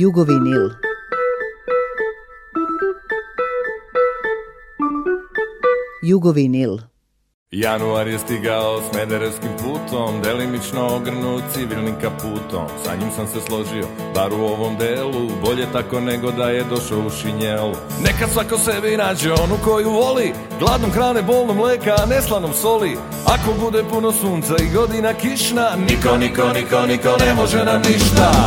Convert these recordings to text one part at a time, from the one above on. Jugovinil. Jugovinil. Januar je stigao s mederevskim putom, delimično ogrnu civilnim kaputom. Sa njim sam se složio, bar u ovom delu, bolje tako nego da je došao u šinjelu. Neka svako sebi nađe onu koju voli, gladnom hrane, bolnom mleka, a neslanom soli. Ako bude puno sunca i godina kišna, niko, niko, niko, niko ne može na ništa.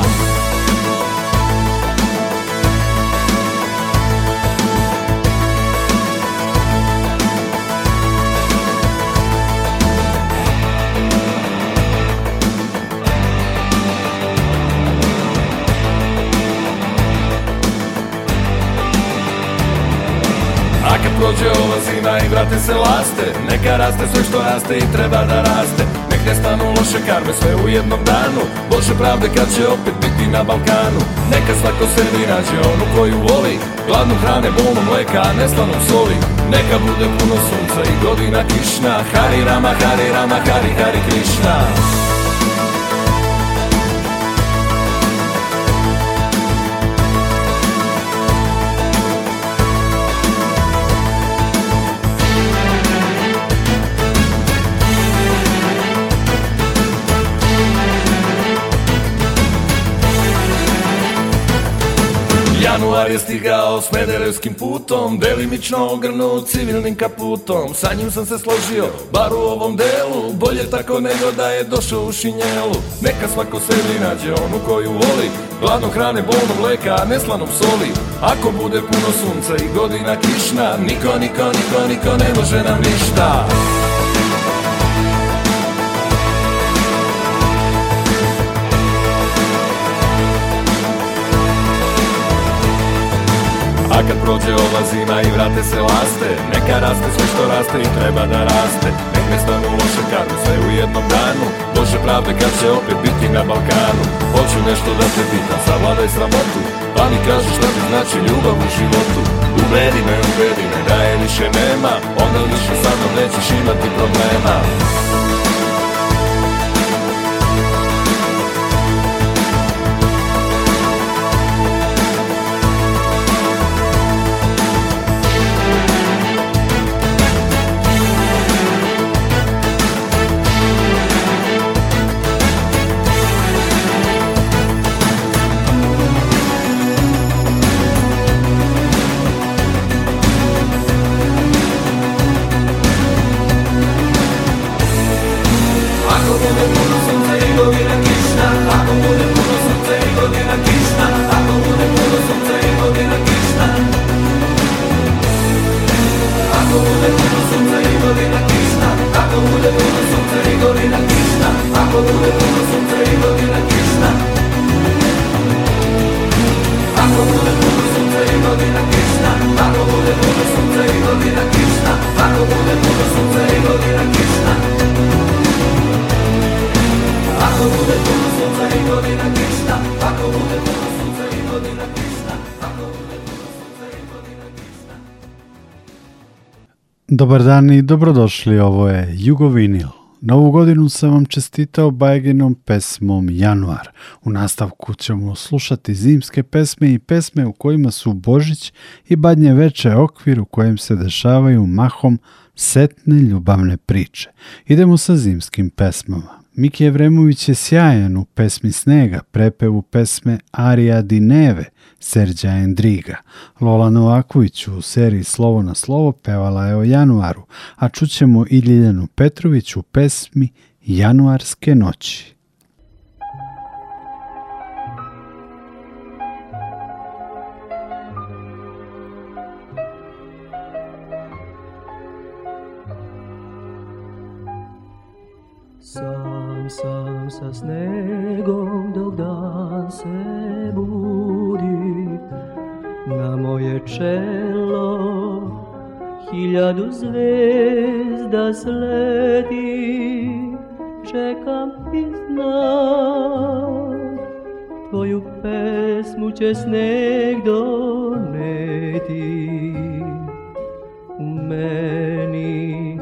ima i vrate se laste Neka raste sve što raste i treba da raste Nek ne stanu loše karme sve u jednom danu Bože pravde kad će opet biti na Balkanu Neka svako sebi nađe onu koju voli Gladnu hrane, bolnu mleka, ne soli Neka bude puno sunca i godina kišna Hari Rama, Hari Rama, Hari Hari Krišna Vukovar je stigao mederevskim putom Delimično ogrnu civilnim kaputom Sa njim sam se složio, bar u ovom delu Bolje tako nego da je došao u šinjelu Neka svako sebi nađe onu koju voli Gladno hrane, bolno mleka, a neslanom soli Ako bude puno sunca i godina kišna Niko, niko, niko, niko ne može nam ništa A kad prođe ova zima i vrate se laste Neka raste sve što raste i treba da raste Nek ne stanu loše karme sve u jednom danu bože pravde kad će opet biti na Balkanu Hoću nešto da te pitam, savladaj sramotu Pa mi kaži što ti znači ljubav u životu Uvedi me, uvedi me da je više nema Onda više sa mnom nećeš imati problema Dobar dan i dobrodošli, ovo je Jugovinil. Novu godinu sam vam čestitao Bajgenom pesmom Januar. U nastavku ćemo slušati zimske pesme i pesme u kojima su Božić i Badnje veče okvir u kojem se dešavaju mahom setne ljubavne priče. Idemo sa zimskim pesmama. Miki Evremović je sjajan u pesmi Snega, prepevu pesme Arija Dineve, Serđa Endriga. Lola Novaković u seriji Slovo na slovo pevala je o januaru, a čućemo i Ljiljanu Petrović u pesmi Januarske noći. sam sa snegom dok dan se budi Na moje čelo hiljadu zvezda sledi Čekam i znam Tvoju pesmu će sneg doneti U meni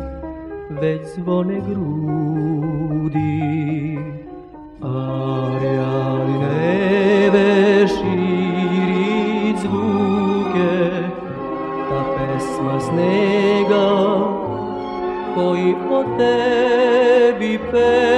već zvone grudi snega koji o tebi peva.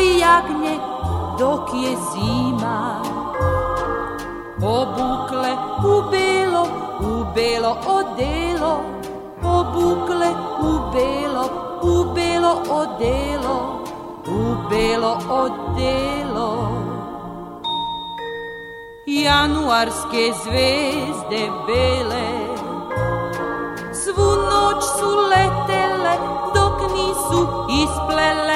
i jagnje dok je zima Obukle u belo, u belo odelo Obukle u belo, u belo odelo U belo odelo Januarske zvezde bele Svu noć su letele dok nisu isplele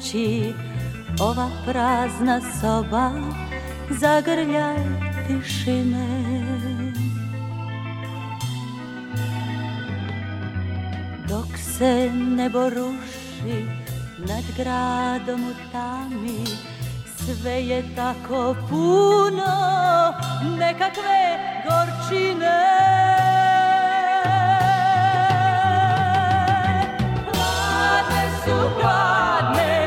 kući Ova prazna soba zagrljaj tišine Dok se nebo ruši nad gradom u tami Sve je tako puno nekakve gorčine Hladne su hladne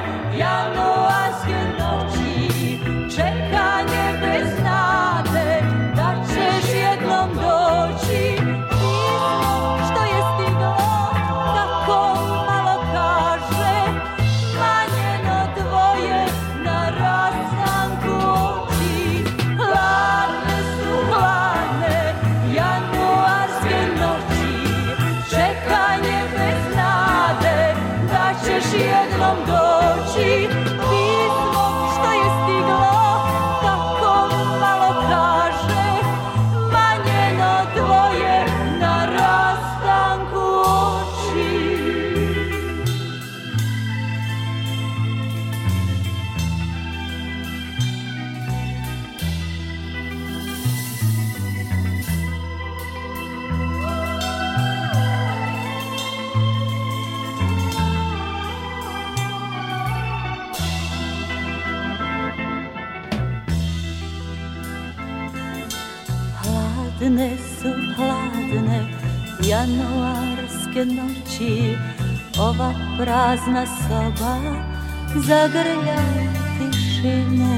prazna soba zagrlja tišine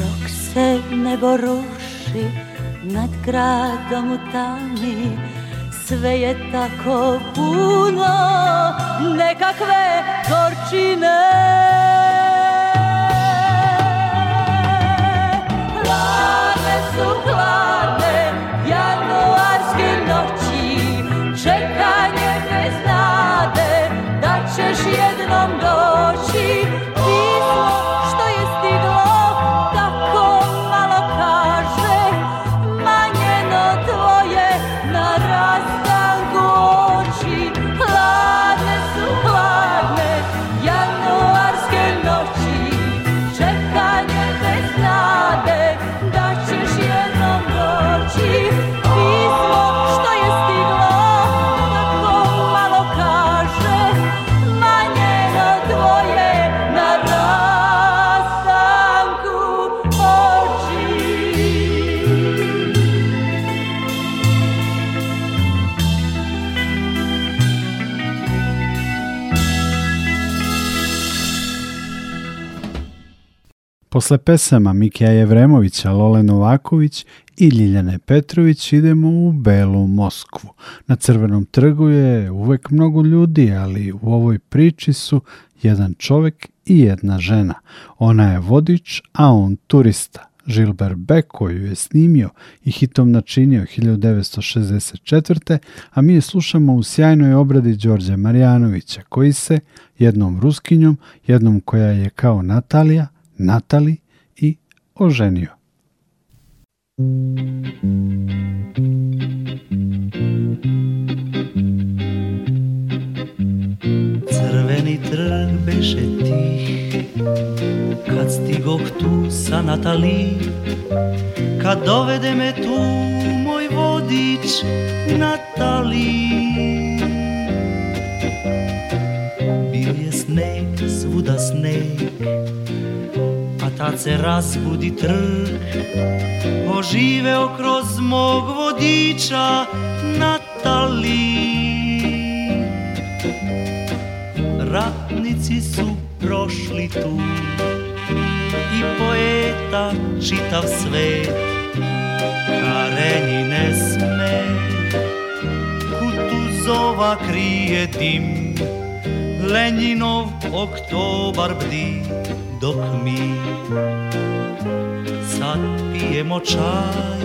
Dok se nebo ruši nad gradom u Sve je tako puno nekakve gorčine Hladne su hladne Posle pesama Mikija Jevremovića, Lole Novaković i Ljiljane Petrović idemo u Belu Moskvu. Na Crvenom trgu je uvek mnogo ljudi, ali u ovoj priči su jedan čovek i jedna žena. Ona je vodič, a on turista. Žilber Beck koju je snimio i hitom načinio 1964. a mi je slušamo u sjajnoj obradi Đorđe Marjanovića koji se jednom ruskinjom, jednom koja je kao Natalija, Natali i oženio. Crveni trg beše ti, Kad stigoh tu sa Natali Kad dovede me tu moj vodič Natali Bio je sneg, svuda sneg Tad se razbudi trg Oživeo kroz mog vodiča Natali Ratnici su prošli tu I poeta čitav svet Karenji ne sme Kutuzova krije dim Lenjinov oktobar bdi dok mi sad pijemo čaj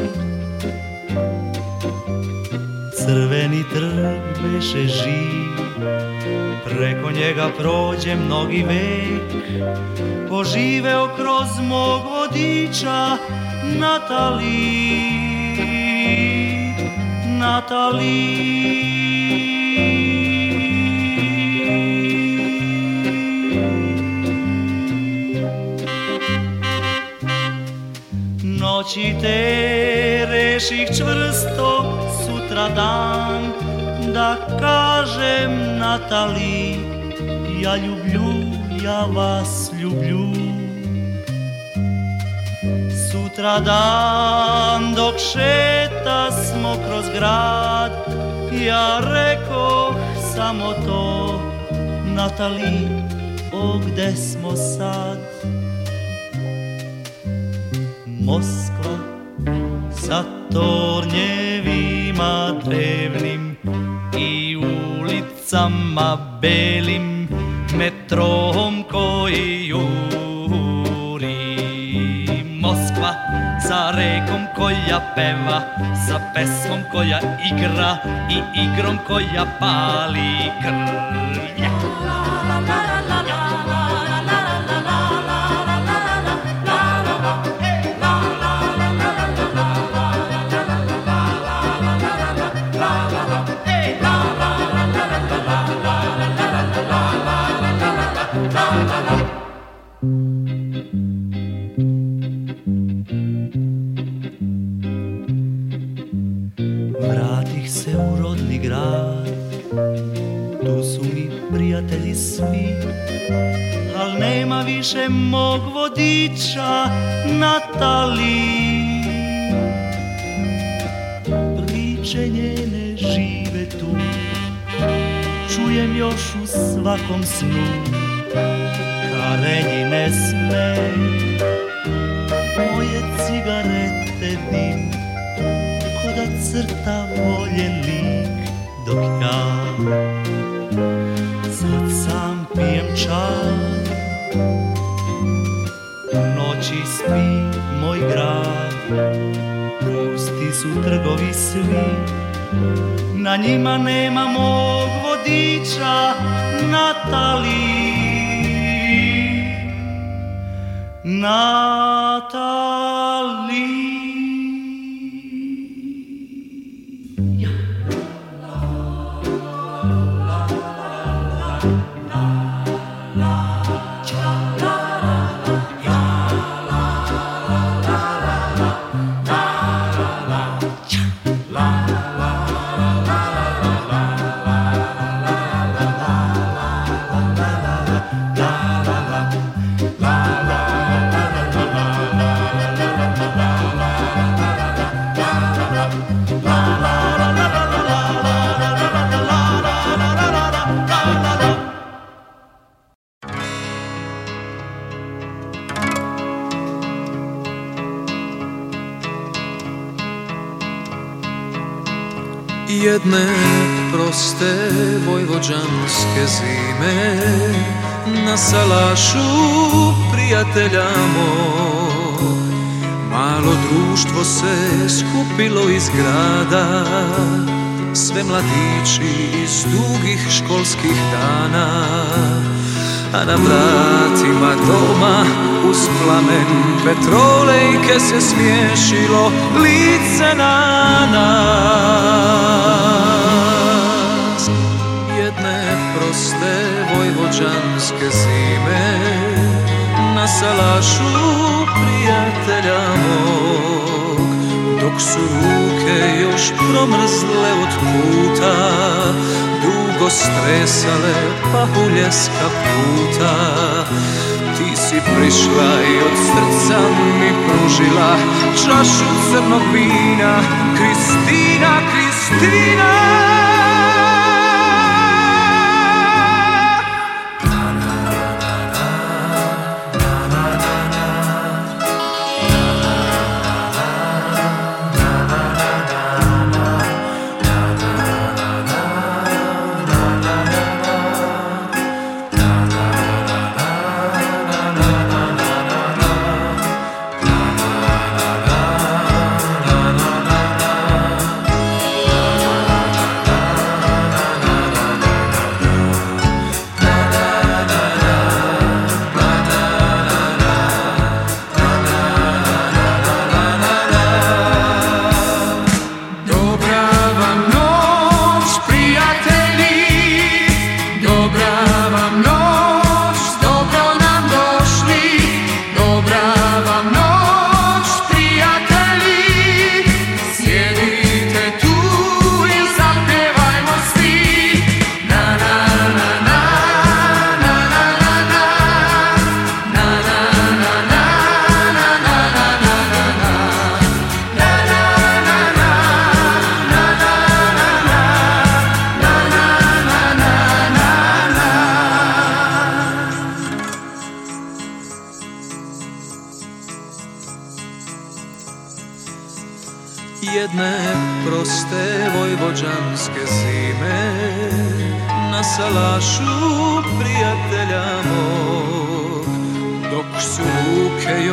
Crveni trg beše živ Preko njega prođe mnogi vek Poživeo kroz mog vodiča Natali Natali Te reših čvrsto dan Da kažem Natali, ja ljublju, ja vas ljublju dan, dok šeta smo kroz grad Ja reko samo to, Natali, o gde smo sad? Moskva sa tornjevima drevnim i ulicama belim metrom koji juri Moskva sa rekom koja peva sa pesmom koja igra i igrom koja pali krvlja svakom snu Karenji ne sme Moje cigarete dim Ko da crta volje lik Dok ja sad sam pijem čaj U noći spi moj grad Pusti su trgovi svi na njima nema mog vodiča Natalie. Natalie. prijatelja Malo društvo se skupilo iz grada Sve mladići iz dugih školskih dana A na vratima doma uz plamen Petrolejke se smiješilo lice na nas Jedne proste vojvođanske zime Salašu prijatelja mog Dok su ruke još promrzle od puta Dugo stresale uljeska puta Ti si prišla i od srca mi pružila Čašu crnog vina Kristina, Kristina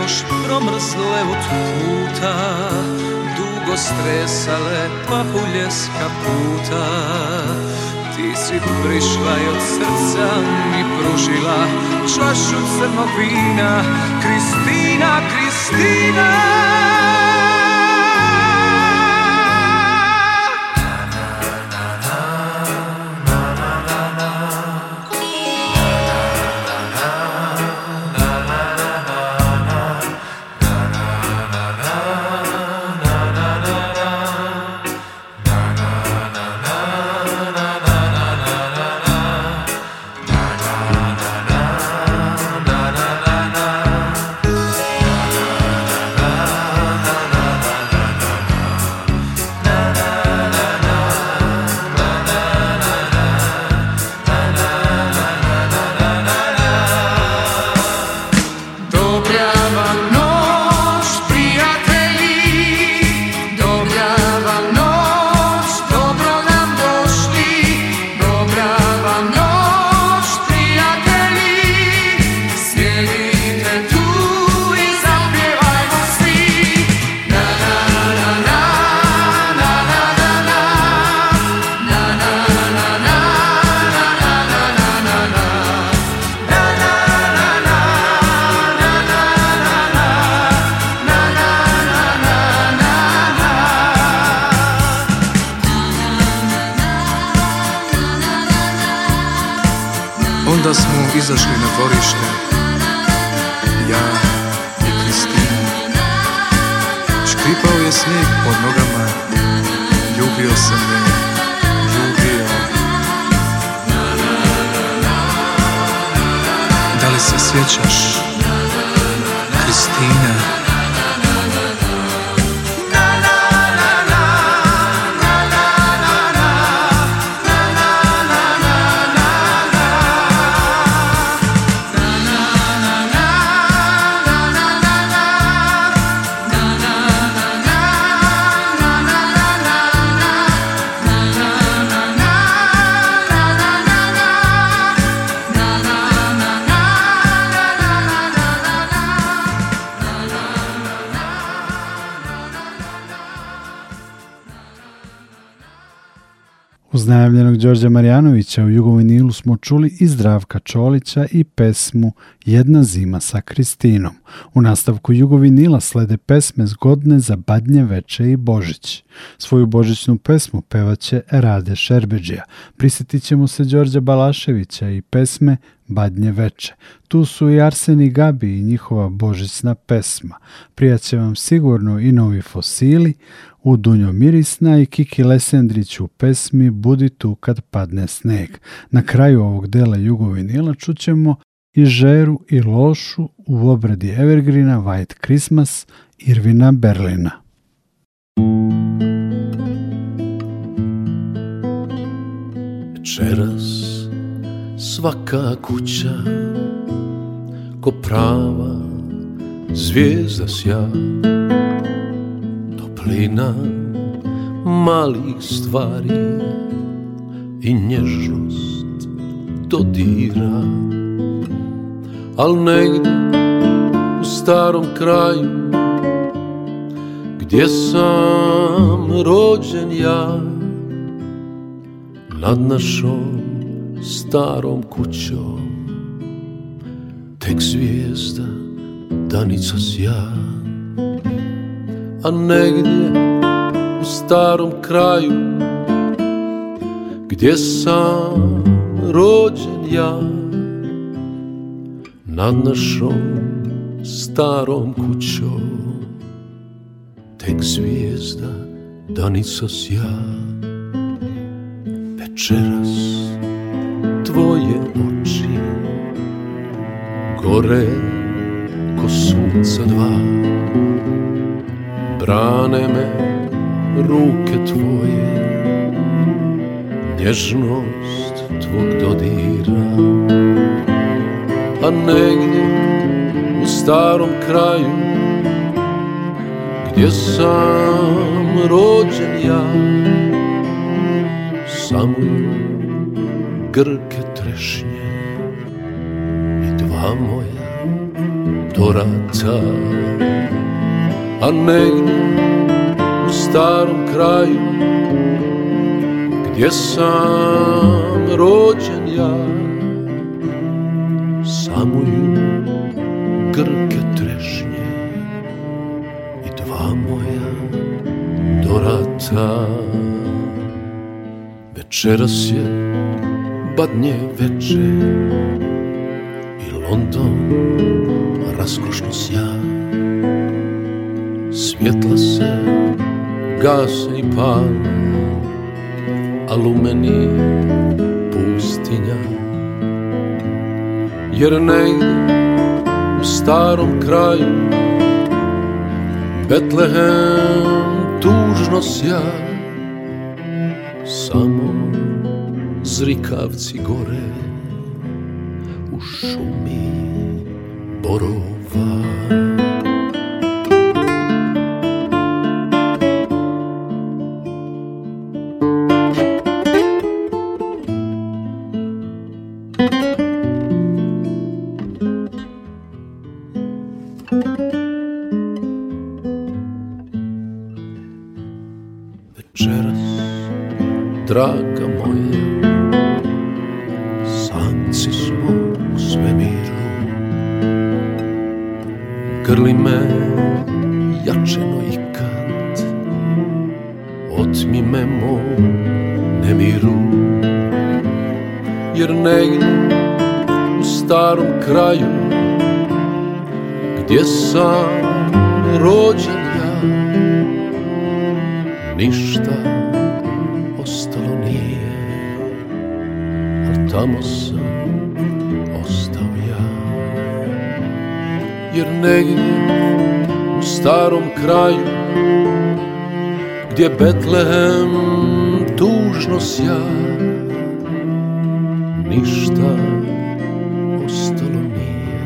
još promrzle od puta Dugo stresale pa s puta Ti si prišla i od srca mi pružila Čašu crnog vina Kristina, Kristina Onda smo izašli na dvorište Ja i Kristina Škripao je snijeg pod nogama Ljubio sam je Ljubio Da li se sjećaš najavljenog Đorđa Marjanovića u Jugovinilu smo čuli i Zdravka Čolića i pesmu jedna zima sa Kristinom. U nastavku Jugovinila slede pesme zgodne za Badnje veče i Božić. Svoju božićnu pesmu pevaće Rade Šerbeđija. Prisjetit ćemo se Đorđa Balaševića i pesme Badnje veče. Tu su i Arsen i Gabi i njihova božićna pesma. Prijaće vam sigurno i novi fosili, u Dunjo Mirisna i Kiki Lesendrić u pesmi Budi tu kad padne sneg. Na kraju ovog dela Jugovinila čućemo i Žeru i Lošu u obradi Evergreena White Christmas Irvina Berlina. Večeras svaka kuća ko prava zvijezda sja toplina malih stvari i nježnost dodira Al negdje u starom kraju Gdje sam rođen ja Nad našom starom kućom Tek zvijezda danica sja A negdje u starom kraju Gdje sam rođen ja nad našom starom kućom Tek zvijezda danica sja Večeras tvoje oči Gore ko sunca dva Brane me ruke tvoje Nježnost tvog dodira a negdje u starom kraju gdje sam rođen ja samo grke trešnje i dva moja dorata a negdje u starom kraju gdje sam rođen ja lamuju grke trešnje i dva moja dorata. Večeras je badnje veče i London raskošno sja. Svjetla se gase i pan, a lumeni pustinja. Jer negdje u starom kraju Betlehem tužno sja Samo zrikavci gore U šumi borova ja, ništa ostalo nije, al tamo sam ostao ja. Jer negdje u starom kraju gdje Betlehem tužno sja, ništa ostalo nije,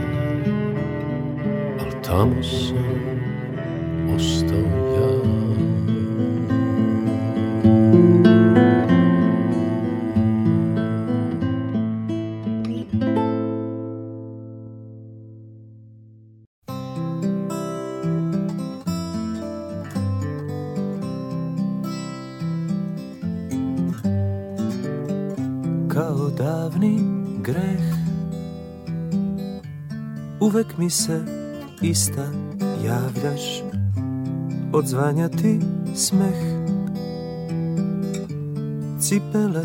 al tamo sam se ista javljaš odzvanja ti smeh Cipele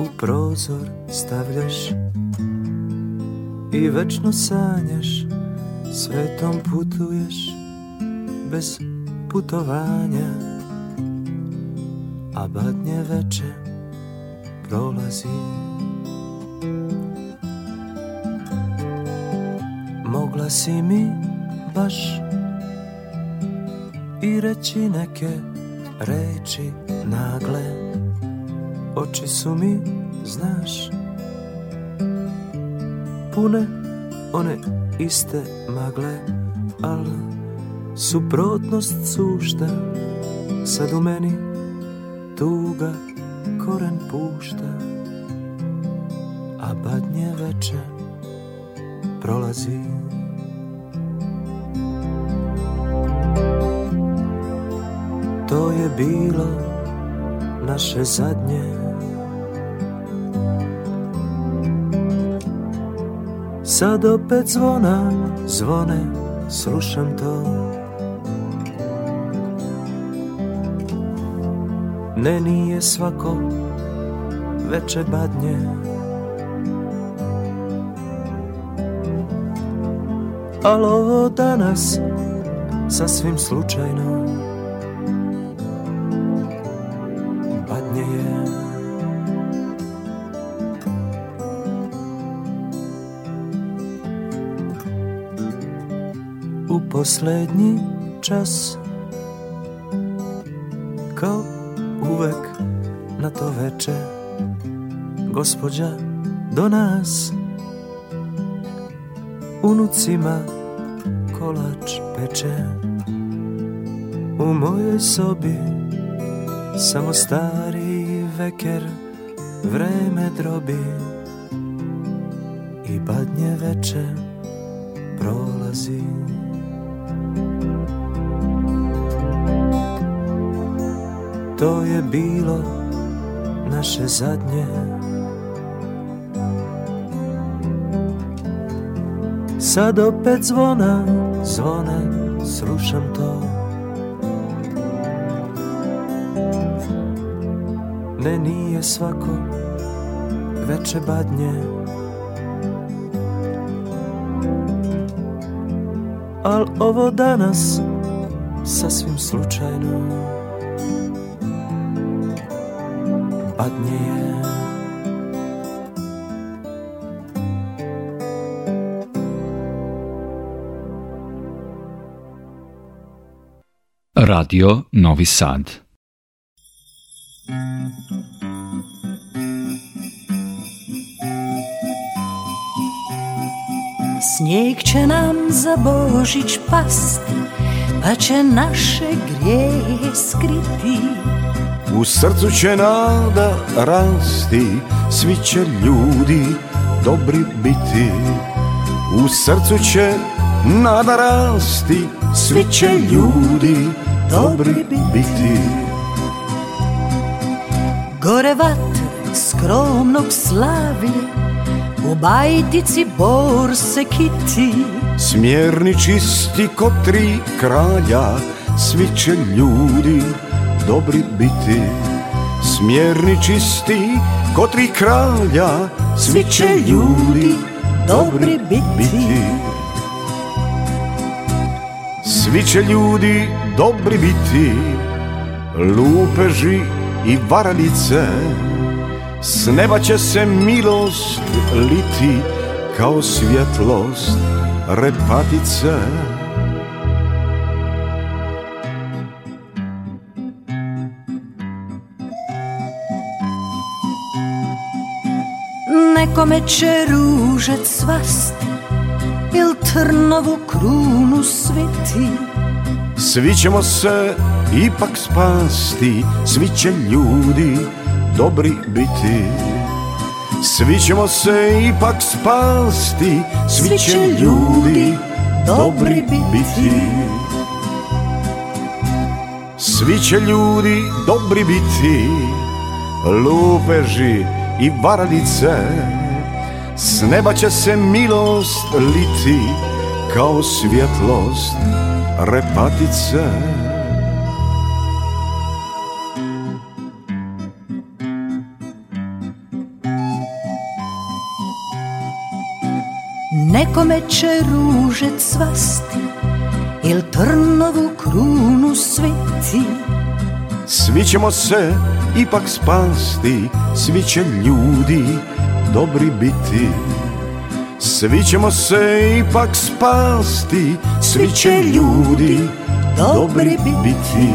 u prozor stavljaš I večno sanjaš Svetom putuješ Bez putovanja A badnje veče prolazi Mogla si mi baš i reći neke reči nagle Oči su mi, znaš, pune one iste magle Al suprotnost sušta, sad u meni tuga koren pušta A badnje večer prolazi To je bilo naše zadnje Sad opet zvona zvone, slušam to Ne nije svako veče badnje Al ovo danas sasvim slučajno posljednji čas Kao uvek na to veče gospodja do nas Unucima kolač peče U mojoj sobi Samo stari veker Vreme drobi I badnje večer To je bilo naše zadnje Sad opet zvona, zvona, slušam to Ne nije svako veče badnje Al ovo danas sasvim slučajno Radio Novi Sad Snijeg će nam za Božić past Pa će naše grijehe skriti u srcu će nada rasti, svi će ljudi dobri biti. U srcu će nada rasti, svi će ljudi dobri biti. Gore skromnog slavi, u bajtici bor se kiti. Smjerni čisti ko tri kralja, svi će ljudi dobri biti Smjerni čisti, ko kralja Svi će ljudi dobri biti Svi će ljudi dobri biti Lupeži i varalice S neba će se milost liti Kao svjetlost repatice Nekome će ruže svasti, Il trnovu krunu sviti Svi ćemo se ipak spasti Svi će ljudi dobri biti Svi ćemo se ipak spasti Svi, će ljudi dobri biti Svi će ljudi dobri biti Lupeži i varalice S neba će se milost liti kao svjetlost repatice Nekome će ruže cvasti Il trnovu krunu sveti Svi ćemo se ipak spasti Svi će ljudi dobri biti Svi ćemo se ipak spasti Svi će ljudi dobri biti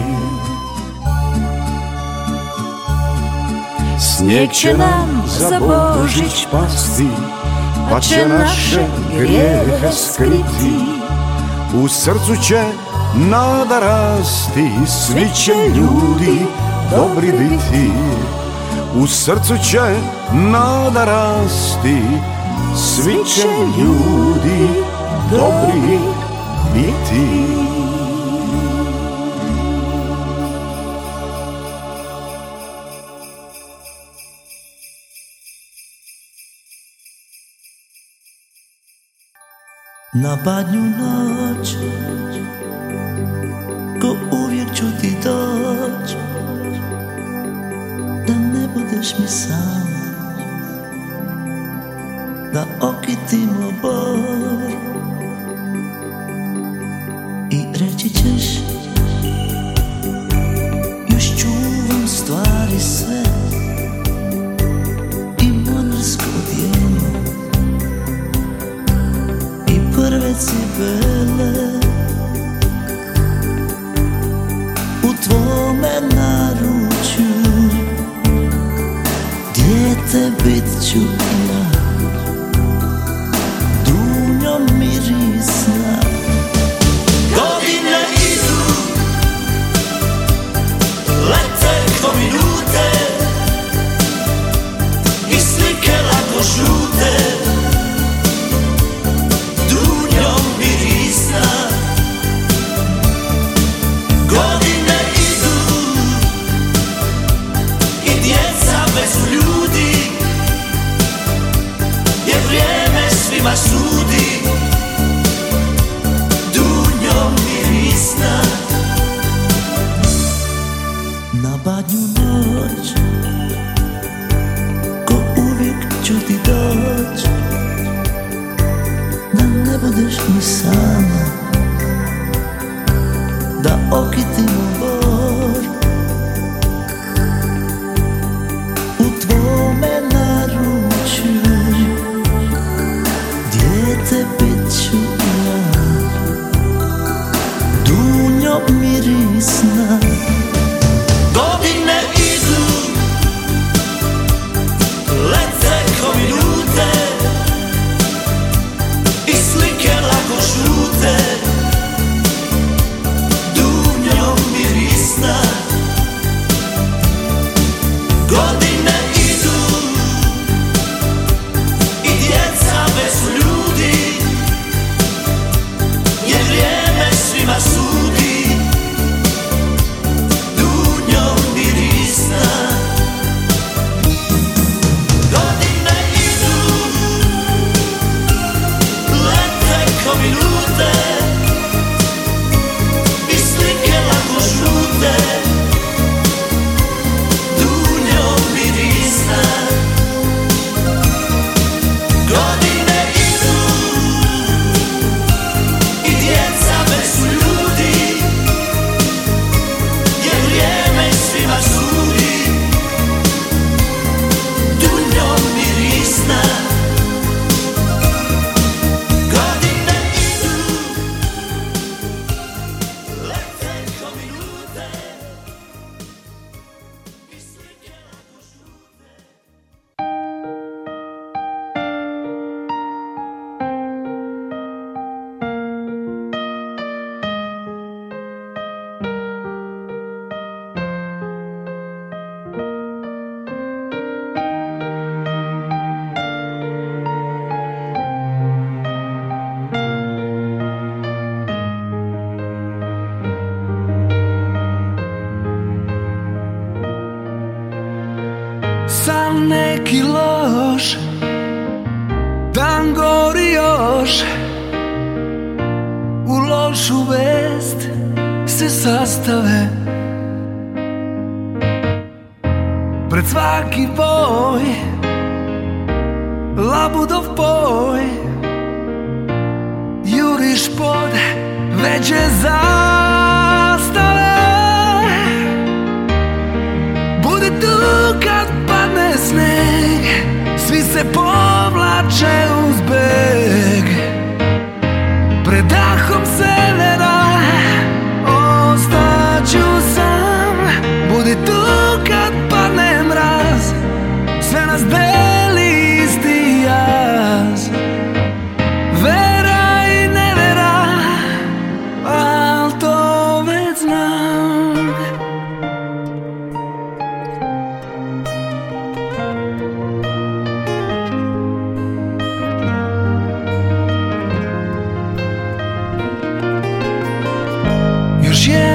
Snijeg će nam za Božić pasti pa, pa će naše grijehe skriti U srcu će nada rasti Svi će ljudi dobri biti U srcu će nada rasti Svi će ljudi dobri biti Na badnju noć Ko uvijek ću ti budeš mi sam Da okitimo bor I reći ćeš Još čuvam stvari sve I monarsko djelo, I prve cipele te bit ću ja Dunjo mirisna Godine idu Lete ko minute I slike lako žute But you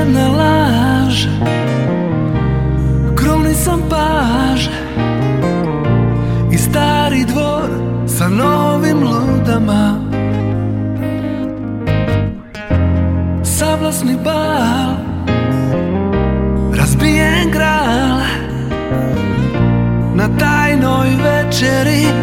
jedna laž Krovni sam paž I stari dvor sa novim ludama Sablasni bal Razbijen kral Na tajnoj večeri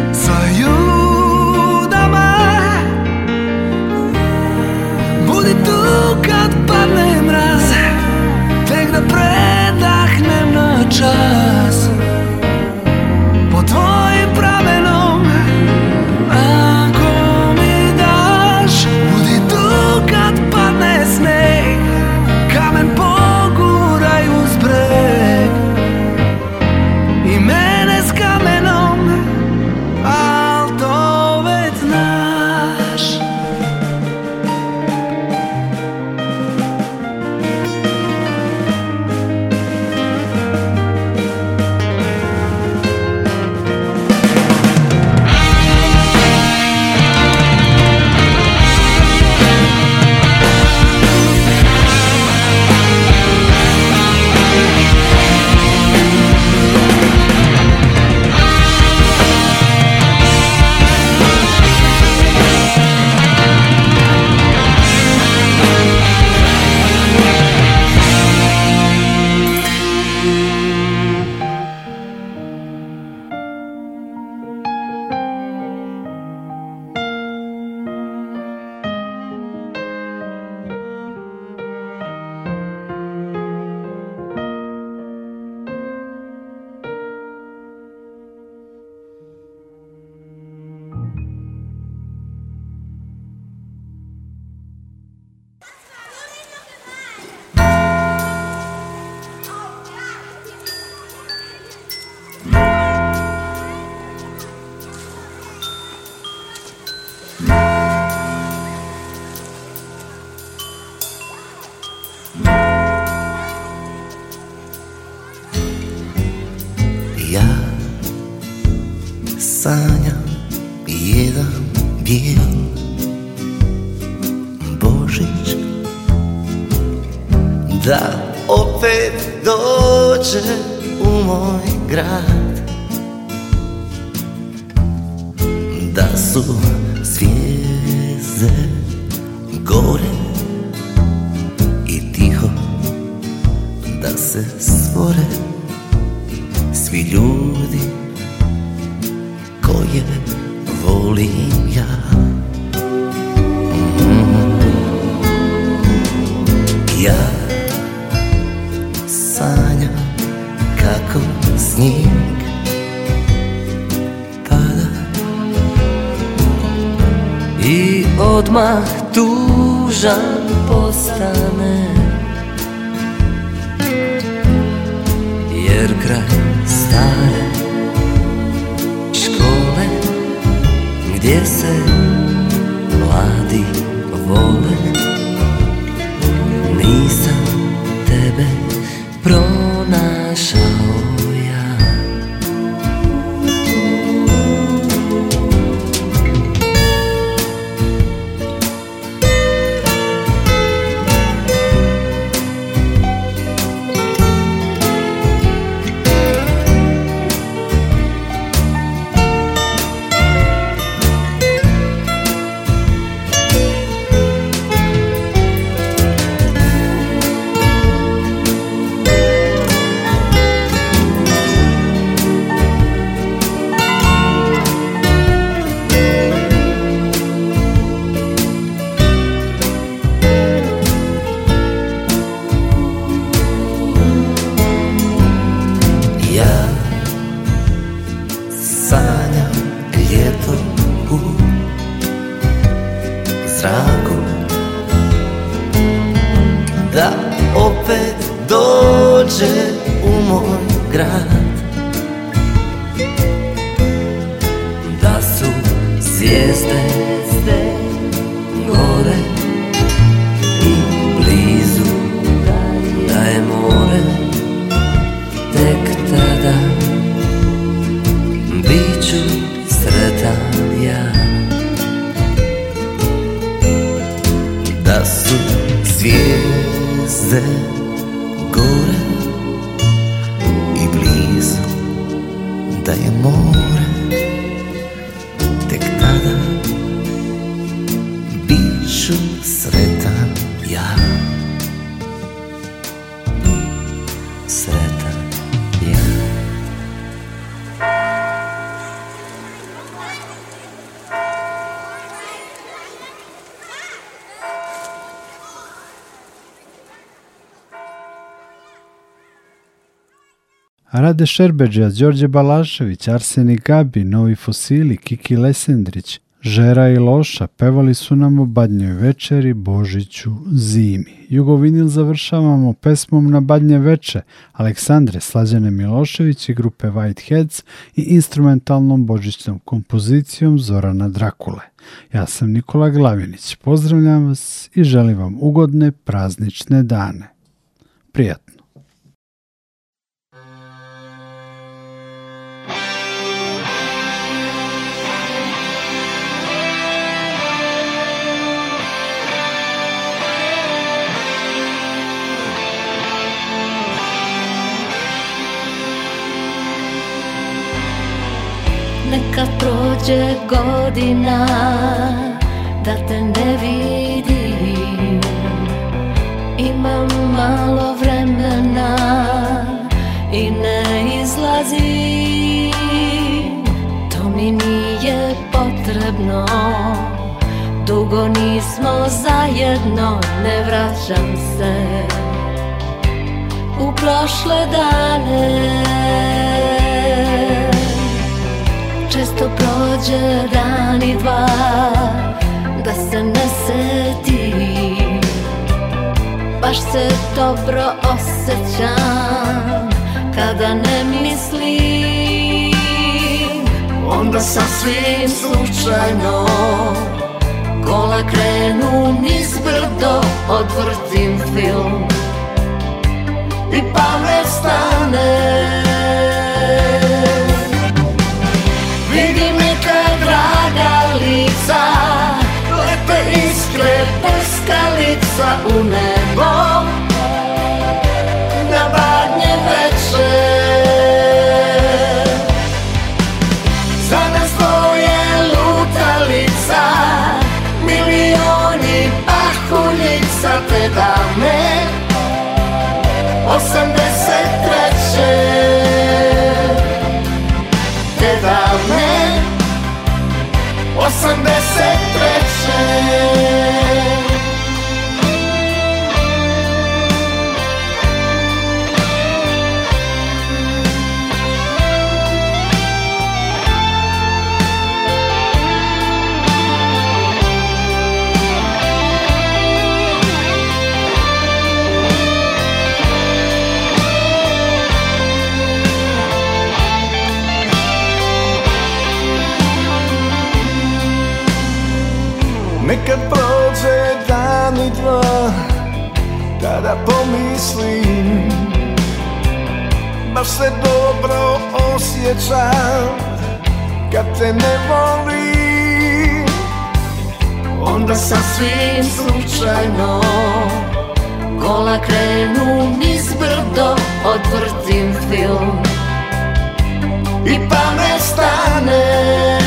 um homem grato. this dai amore Rade Šerbeđa, Đorđe Balašević, Arseni Gabi, Novi Fosili, Kiki Lesendrić, Žera i Loša pevali su nam o Badnjoj večeri, Božiću, Zimi. Jugovinil završavamo pesmom na Badnje veče Aleksandre Slađane Milošević i grupe Whiteheads i instrumentalnom božićnom kompozicijom Zorana Drakule. Ja sam Nikola Glavinić, pozdravljam vas i želim vam ugodne praznične dane. Prijatno! Neka prođe godina Da te ne vidim Imam malo vremena I ne izlazim To mi nije potrebno Dugo nismo zajedno Ne vraćam se U prošle dane često prođe dan i dva Da se ne setim Baš se dobro osjećam Kada ne mislim Onda sasvim slučajno Kola krenu brdo Odvrtim film I pamet stane srca Lete iskre u nebo Na badnje veče Za nas to je lutalica Milioni pahuljica te dame Osamdeset treće Te dame Osamdeset treće say kad prođe dan i dva Tada pomislim Baš se dobro osjećam Kad te ne volim Onda sasvim slučajno Kola krenu brdo Otvrtim film I pamet stane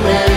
man.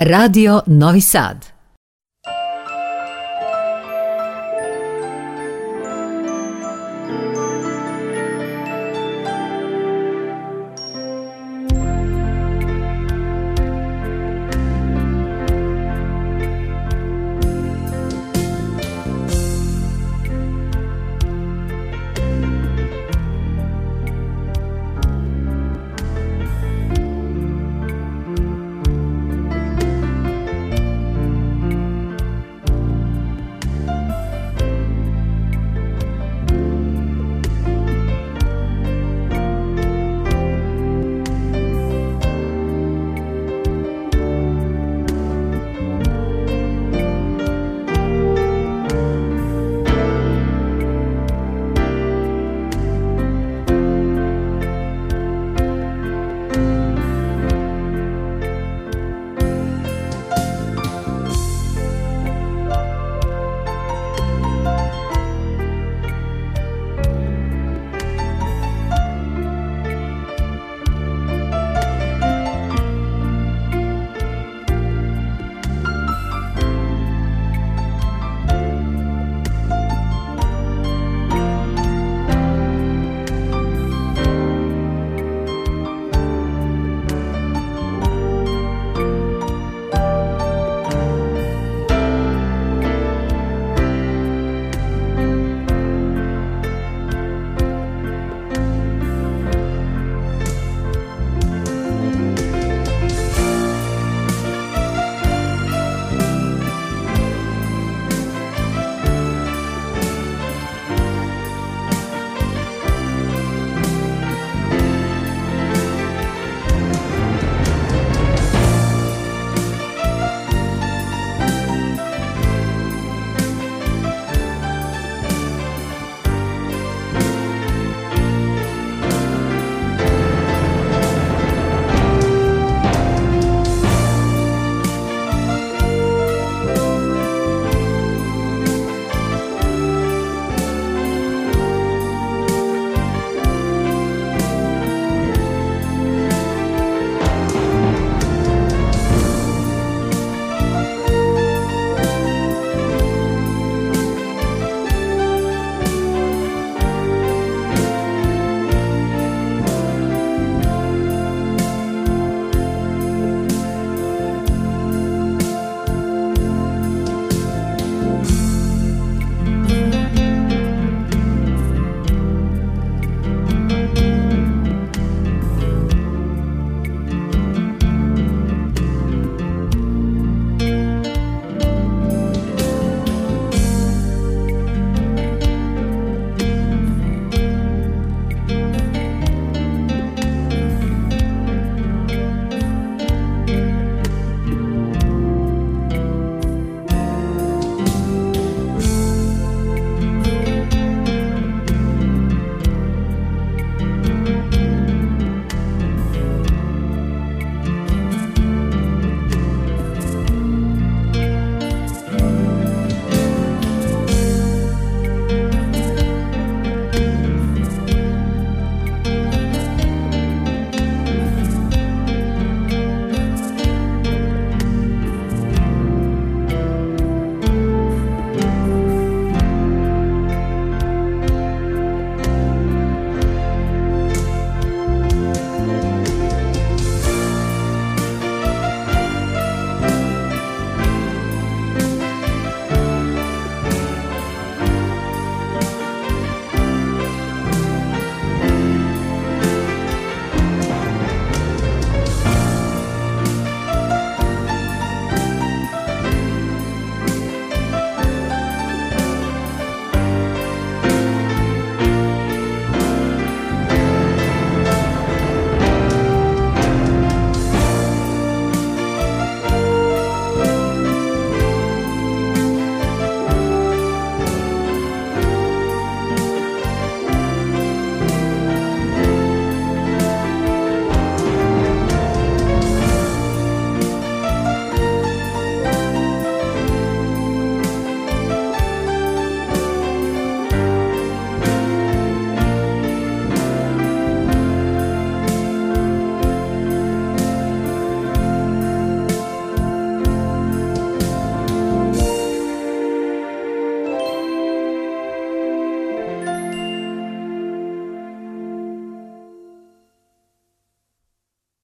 Radio Novi Sad.